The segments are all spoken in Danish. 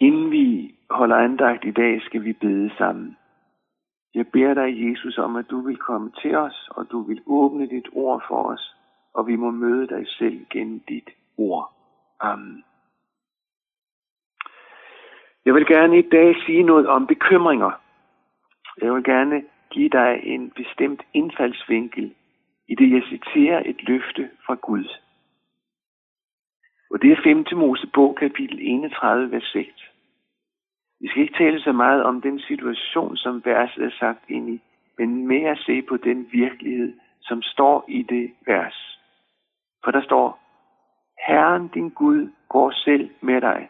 Inden vi holder andagt i dag, skal vi bede sammen. Jeg beder dig, Jesus, om at du vil komme til os, og du vil åbne dit ord for os, og vi må møde dig selv gennem dit ord. Amen. Jeg vil gerne i dag sige noget om bekymringer. Jeg vil gerne give dig en bestemt indfaldsvinkel i det, jeg citerer et løfte fra Gud. Og det er 5. Mosebog, kapitel 31, vers 6. Vi skal ikke tale så meget om den situation, som verset er sagt ind i, men mere se på den virkelighed, som står i det vers. For der står, Herren din Gud går selv med dig.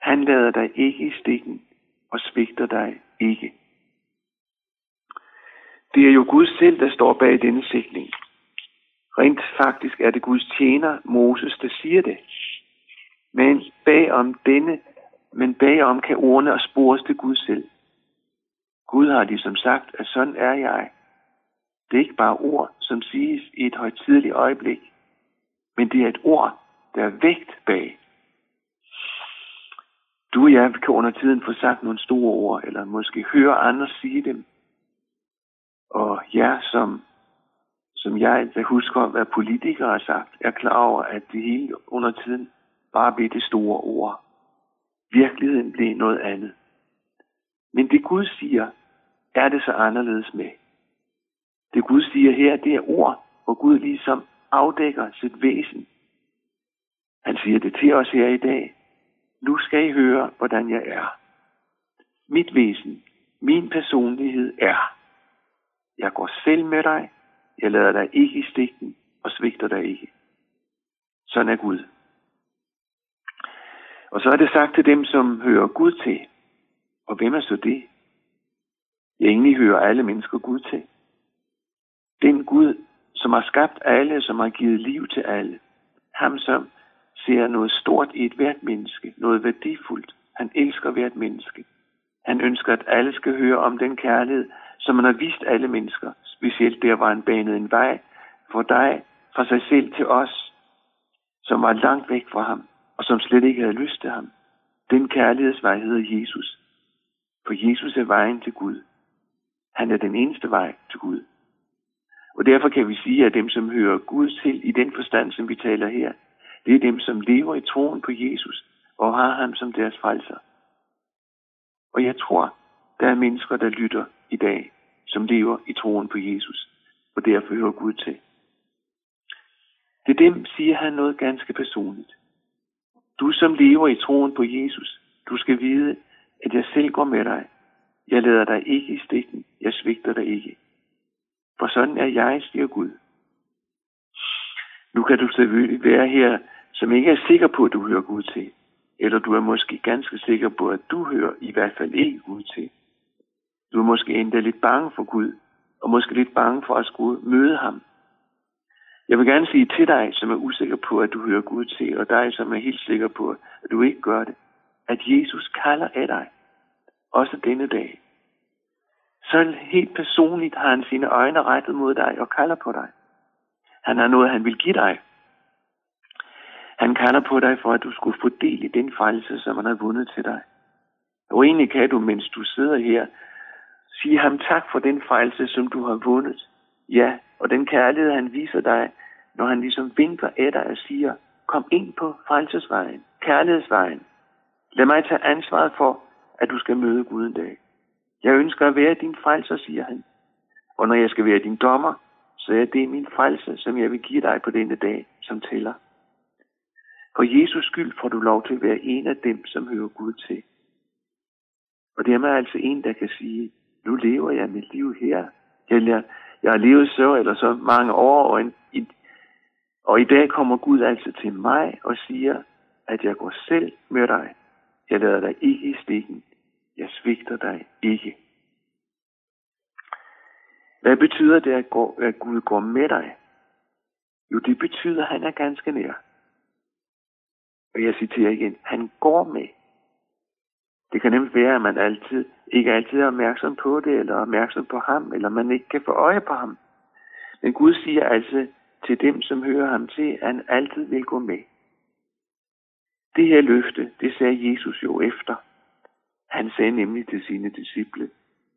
Han lader dig ikke i stikken og svigter dig ikke. Det er jo Gud selv, der står bag denne sætning. Rent faktisk er det Guds tjener, Moses, der siger det. Men bag om denne, men bagom kan ordene og spores til Gud selv. Gud har ligesom sagt, at sådan er jeg. Det er ikke bare ord, som siges i et højtidligt øjeblik, men det er et ord, der er vægt bag. Du og jeg kan under tiden få sagt nogle store ord, eller måske høre andre sige dem. Og jeg, som, som jeg, der husker at være politiker, har sagt, er klar over, at det hele under tiden bare bliver det store ord. Virkeligheden blev noget andet. Men det Gud siger, er det så anderledes med. Det Gud siger her, det er ord, hvor Gud ligesom afdækker sit væsen. Han siger det til os her i dag. Nu skal I høre, hvordan jeg er. Mit væsen, min personlighed er. Jeg går selv med dig. Jeg lader dig ikke i stikken og svigter dig ikke. Sådan er Gud. Og så er det sagt til dem, som hører Gud til. Og hvem er så det? Ja, egentlig hører alle mennesker Gud til. Den Gud, som har skabt alle, som har givet liv til alle. Ham, som ser noget stort i et hvert menneske, noget værdifuldt. Han elsker hvert menneske. Han ønsker, at alle skal høre om den kærlighed, som han har vist alle mennesker. Specielt der, hvor han banede en vej for dig, fra sig selv til os, som var langt væk fra ham, og som slet ikke havde lyst til ham. Den kærlighedsvej hedder Jesus. For Jesus er vejen til Gud. Han er den eneste vej til Gud. Og derfor kan vi sige, at dem, som hører Gud til i den forstand, som vi taler her, det er dem, som lever i troen på Jesus og har ham som deres frelser. Og jeg tror, der er mennesker, der lytter i dag, som lever i troen på Jesus, og derfor hører Gud til. Det dem siger han noget ganske personligt. Du, som lever i troen på Jesus, du skal vide, at jeg selv går med dig. Jeg lader dig ikke i stikken. Jeg svigter dig ikke. For sådan er jeg, siger Gud. Nu kan du selvfølgelig være her, som ikke er sikker på, at du hører Gud til. Eller du er måske ganske sikker på, at du hører i hvert fald ikke Gud til. Du er måske endda lidt bange for Gud, og måske lidt bange for at skulle møde ham. Jeg vil gerne sige til dig, som er usikker på, at du hører Gud til, og dig, som er helt sikker på, at du ikke gør det, at Jesus kalder af dig, også denne dag. Så helt personligt har han sine øjne rettet mod dig og kalder på dig. Han har noget, han vil give dig. Han kalder på dig for, at du skulle få del i den frelse, som han har vundet til dig. Og egentlig kan du, mens du sidder her, sige ham tak for den frelse, som du har vundet. Ja, og den kærlighed, han viser dig, når han ligesom vinker af dig og siger, kom ind på frelsesvejen, kærlighedsvejen. Lad mig tage ansvaret for, at du skal møde Gud en dag. Jeg ønsker at være din frelser, siger han. Og når jeg skal være din dommer, så er det min frelse, som jeg vil give dig på denne dag, som tæller. For Jesus skyld får du lov til at være en af dem, som hører Gud til. Og det er mig altså en, der kan sige, nu lever jeg mit liv her. Jeg, jeg har levet så eller så mange år, og, en, i, og i dag kommer Gud altså til mig og siger, at jeg går selv med dig. Jeg lader dig ikke i stikken. Jeg svigter dig ikke. Hvad betyder det, at, går, at Gud går med dig? Jo, det betyder, at han er ganske nær. Og jeg citerer igen, han går med. Det kan nemlig være, at man altid, ikke altid er opmærksom på det, eller opmærksom på ham, eller man ikke kan få øje på ham. Men Gud siger altså til dem, som hører ham til, at han altid vil gå med. Det her løfte, det sagde Jesus jo efter. Han sagde nemlig til sine disciple,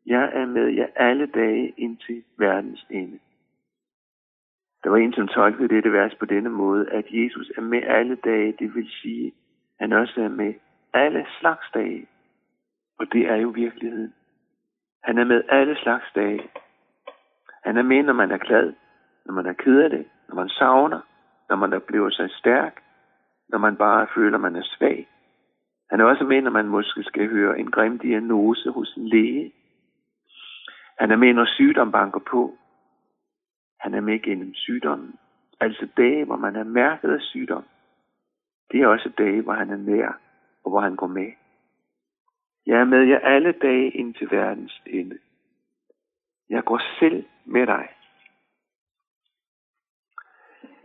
jeg er med jer alle dage indtil verdens ende. Der var en, som tolkede dette vers på denne måde, at Jesus er med alle dage, det vil sige, han også er med alle slags dage. Og det er jo virkeligheden. Han er med alle slags dage. Han er med, når man er glad, når man er ked af det, når man savner, når man oplever sig stærk, når man bare føler, man er svag. Han er også med, når man måske skal høre en grim diagnose hos en læge. Han er med, når sygdom banker på. Han er med gennem sygdommen. Altså dage, hvor man er mærket af sygdom. Det er også dage, hvor han er nær, og hvor han går med. Jeg er med jer alle dage ind til verdens ende. Jeg går selv med dig.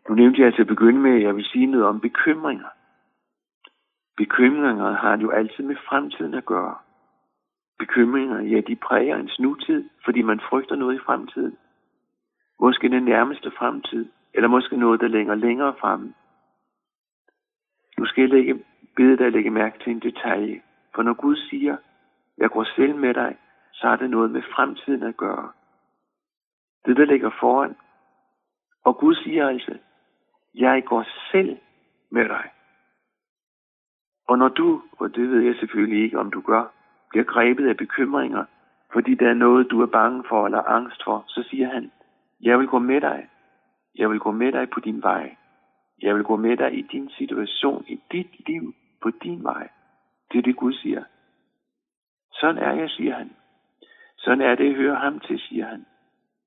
Nu nævnte jeg til at begynde med, at jeg vil sige noget om bekymringer. Bekymringer har jo altid med fremtiden at gøre. Bekymringer, ja, de præger ens nutid, fordi man frygter noget i fremtiden. Måske den nærmeste fremtid, eller måske noget, der længere længere fremme. Nu skal jeg lægge, bede dig at lægge mærke til en detalje. For når Gud siger, jeg går selv med dig, så har det noget med fremtiden at gøre. Det, der ligger foran. Og Gud siger altså, jeg går selv med dig. Og når du, og det ved jeg selvfølgelig ikke, om du gør, bliver grebet af bekymringer, fordi der er noget, du er bange for eller angst for, så siger han, jeg vil gå med dig. Jeg vil gå med dig på din vej. Jeg vil gå med dig i din situation, i dit liv, på din vej. Det er det, Gud siger. Sådan er jeg, siger han. Sådan er det, jeg hører ham til, siger han.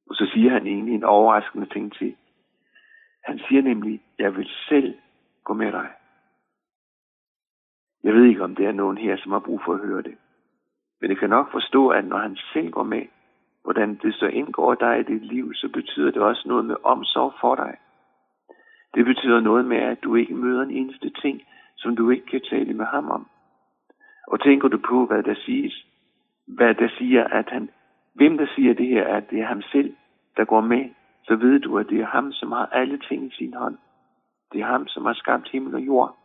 Og så siger han egentlig en overraskende ting til. Han siger nemlig, jeg vil selv gå med dig. Jeg ved ikke, om det er nogen her, som har brug for at høre det. Men jeg kan nok forstå, at når han selv går med, hvordan det så indgår dig i dit liv, så betyder det også noget med omsorg for dig. Det betyder noget med, at du ikke møder en eneste ting, som du ikke kan tale med ham om. Og tænker du på, hvad der siges, hvad der siger, at han, hvem der siger det her, at det er ham selv, der går med, så ved du, at det er ham, som har alle ting i sin hånd. Det er ham, som har skabt himmel og jord.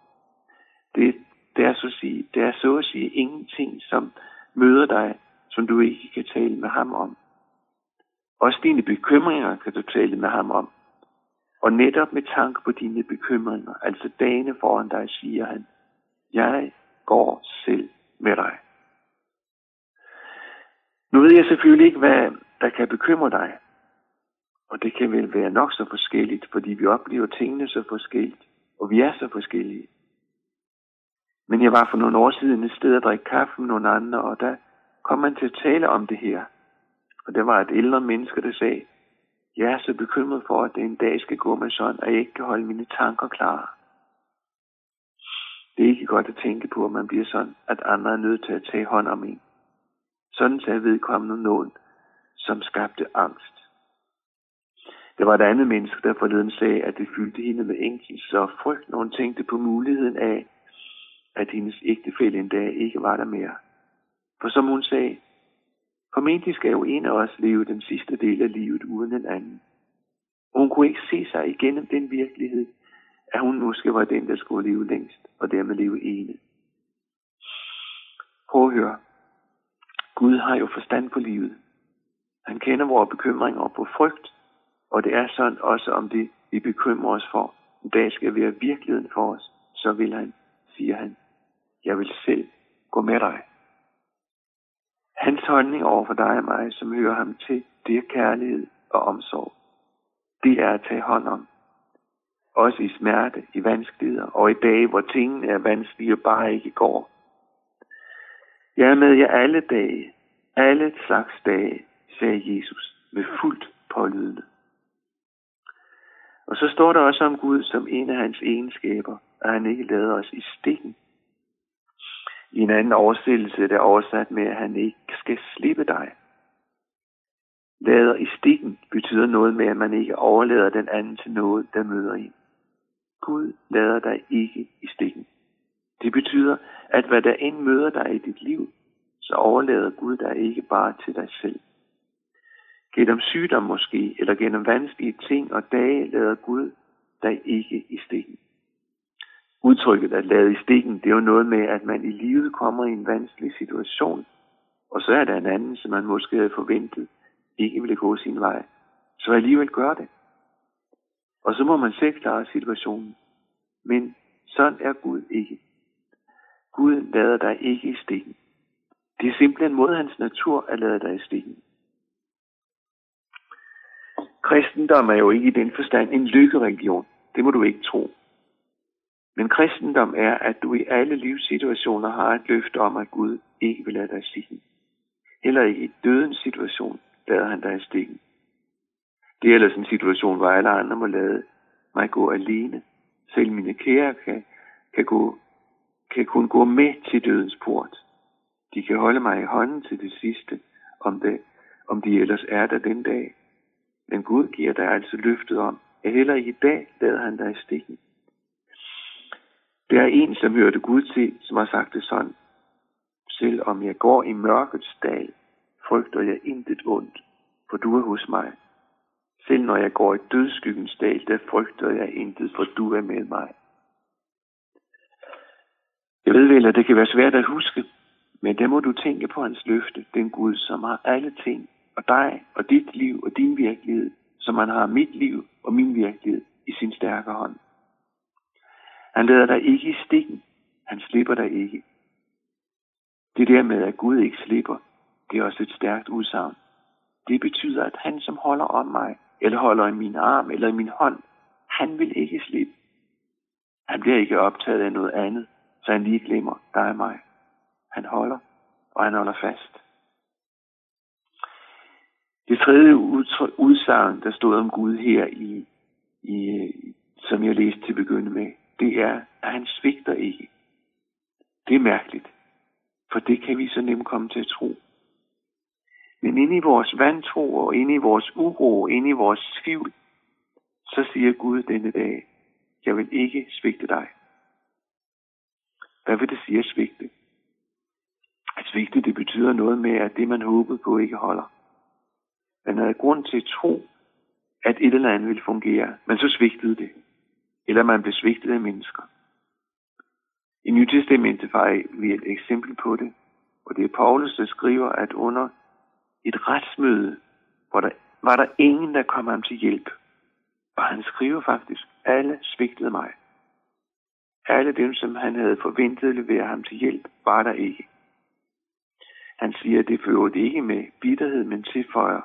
Det, det, er, så at sige, det er så at sige ingenting, som møder dig, som du ikke kan tale med ham om. Også dine bekymringer kan du tale med ham om. Og netop med tanke på dine bekymringer, altså dagene foran dig, siger han, jeg går selv med dig. Nu ved jeg selvfølgelig ikke, hvad der kan bekymre dig. Og det kan vel være nok så forskelligt, fordi vi oplever tingene så forskelligt, og vi er så forskellige. Men jeg var for nogle år siden et sted at drikke kaffe med nogle andre, og der kom man til at tale om det her. Og der var et ældre menneske, der sagde, jeg er så bekymret for, at det en dag skal gå med sådan, at jeg ikke kan holde mine tanker klare. Det er ikke godt at tænke på, at man bliver sådan, at andre er nødt til at tage hånd om en. Sådan sagde vedkommende nogen, som skabte angst. Der var et andet menneske, der forleden sagde, at det fyldte hende med ængstelse og frygt, når hun tænkte på muligheden af, at hendes ægtefælle en dag ikke var der mere. For som hun sagde, formentlig skal jo en af os leve den sidste del af livet uden en anden. Og hun kunne ikke se sig igennem den virkelighed, at hun måske var den, der skulle leve længst, og dermed leve ene. Prøv at høre. Gud har jo forstand på livet. Han kender vores bekymringer på frygt, og det er sådan også om det, vi bekymrer os for. En dag skal være virkeligheden for os. Så vil han, siger han, jeg vil selv gå med dig. Hans holdning over for dig og mig, som hører ham til, det er kærlighed og omsorg. Det er at tage hånd om. Også i smerte, i vanskeligheder og i dage, hvor tingene er vanskelige og bare ikke går. Jeg er med jer alle dage, alle slags dage, sagde Jesus med fuldt pålydende. Og så står der også om Gud som en af hans egenskaber, at han ikke lader os i stikken. I en anden oversættelse er det oversat med, at han ikke skal slippe dig. Lader i stikken betyder noget med, at man ikke overlader den anden til noget, der møder en. Gud lader dig ikke i stikken. Det betyder, at hvad der end møder dig i dit liv, så overlader Gud dig ikke bare til dig selv. Gennem sygdom måske, eller gennem vanskelige ting og dage, lader Gud dig ikke i stikken. udtrykket at lade i stikken, det er jo noget med, at man i livet kommer i en vanskelig situation, og så er der en anden, som man måske havde forventet, ikke ville gå sin vej, så alligevel gør det. Og så må man selv klare situationen. Men sådan er Gud ikke. Gud lader dig ikke i stikken. Det er simpelthen mod hans natur at lade dig i stikken. Kristendom er jo ikke i den forstand en lykkereligion. Det må du ikke tro. Men kristendom er, at du i alle livssituationer har et løfte om, at Gud ikke vil lade dig i stikken. Heller ikke i dødens situation lader han dig i stikken. Det er ellers en situation, hvor alle andre må lade mig gå alene. Selv mine kære kan, kan, gå, kan kun gå med til dødens port. De kan holde mig i hånden til det sidste, om, det, om de ellers er der den dag. Men Gud giver dig altså løftet om, at heller i dag lader han dig i stikken. Der er en, som hørte Gud til, som har sagt det sådan. Selv om jeg går i mørkets dal, frygter jeg intet ondt, for du er hos mig. Selv når jeg går i dødskyggens dal, der frygter jeg intet, for du er med mig. Jeg ved vel, at det kan være svært at huske, men der må du tænke på hans løfte, den Gud, som har alle ting, og dig, og dit liv, og din virkelighed, som han har mit liv og min virkelighed i sin stærke hånd. Han lader dig ikke i stikken. Han slipper dig ikke. Det der med, at Gud ikke slipper, det er også et stærkt udsagn. Det betyder, at han, som holder om mig, eller holder i min arm, eller i min hånd, han vil ikke slippe. Han bliver ikke optaget af noget andet, så han lige glemmer dig og mig. Han holder, og han holder fast. Det tredje udsagn, der stod om Gud her i, i som jeg læste til at begynde med, det er, at han svigter ikke. Det er mærkeligt, for det kan vi så nemt komme til at tro. Men inde i vores vantro og inde i vores uro, inde i vores tvivl, så siger Gud denne dag, jeg vil ikke svigte dig. Hvad vil det sige at svigte? At svigte, det betyder noget med, at det man håbede på ikke holder. Man havde grund til at tro, at et eller andet ville fungere, men så svigtede det. Eller man blev svigtet af mennesker. I Nytestamentet var vi et eksempel på det, og det er Paulus, der skriver, at under et retsmøde, hvor der var der ingen, der kom ham til hjælp. Og han skriver faktisk, alle svigtede mig. Alle dem, som han havde forventet at levere ham til hjælp, var der ikke. Han siger, at det fører det ikke med bitterhed, men tilføjer,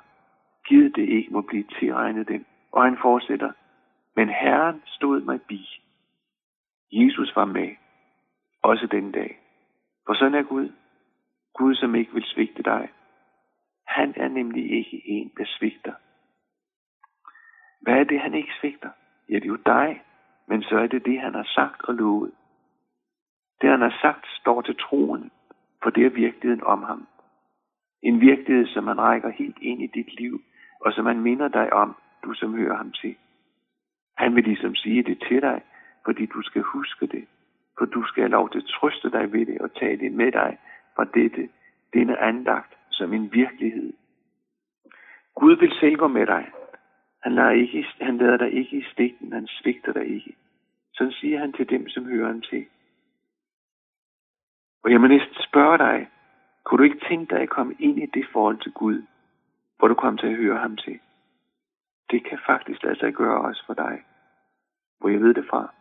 givet det ikke må blive tilregnet dem. Og han fortsætter, men Herren stod mig bi. Jesus var med, også den dag. For sådan er Gud. Gud, som ikke vil svigte dig. Han er nemlig ikke en, der svigter. Hvad er det, han ikke svigter? Ja, det er jo dig, men så er det det, han har sagt og lovet. Det, han har sagt, står til troen, for det er virkeligheden om ham. En virkelighed, som man rækker helt ind i dit liv, og som man minder dig om, du som hører ham til. Han vil ligesom sige det til dig, fordi du skal huske det. For du skal have lov til at trøste dig ved det og tage det med dig fra dette, denne andagt som en virkelighed. Gud vil selv gå med dig. Han lader, ikke, han lader dig ikke i stikken, han svigter dig ikke. Sådan siger han til dem, som hører ham til. Og jeg må næsten spørge dig, kunne du ikke tænke dig at komme ind i det forhold til Gud, hvor du kom til at høre ham til? Det kan faktisk lade sig gøre også for dig. Hvor jeg ved det fra.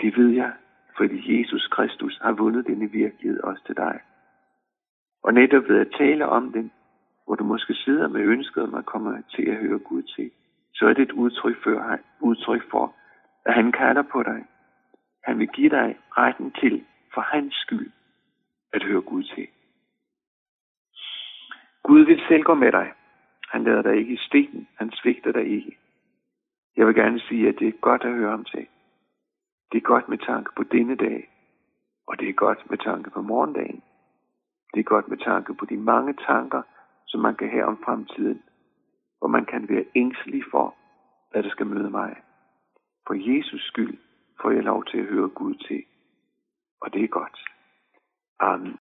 Det ved jeg, fordi Jesus Kristus har vundet denne virkelighed også til dig. Og netop ved at tale om den, hvor du måske sidder med ønsket om at komme til at høre Gud til, så er det et udtryk for, udtryk for, at han kalder på dig. Han vil give dig retten til, for hans skyld, at høre Gud til. Gud vil selv gå med dig. Han lader dig ikke i stikken. Han svigter dig ikke. Jeg vil gerne sige, at det er godt at høre ham til. Det er godt med tanke på denne dag, og det er godt med tanke på morgendagen. Det er godt med tanke på de mange tanker, som man kan have om fremtiden, hvor man kan være ængstelig for, hvad der skal møde mig. For Jesus skyld får jeg lov til at høre Gud til, og det er godt. Amen.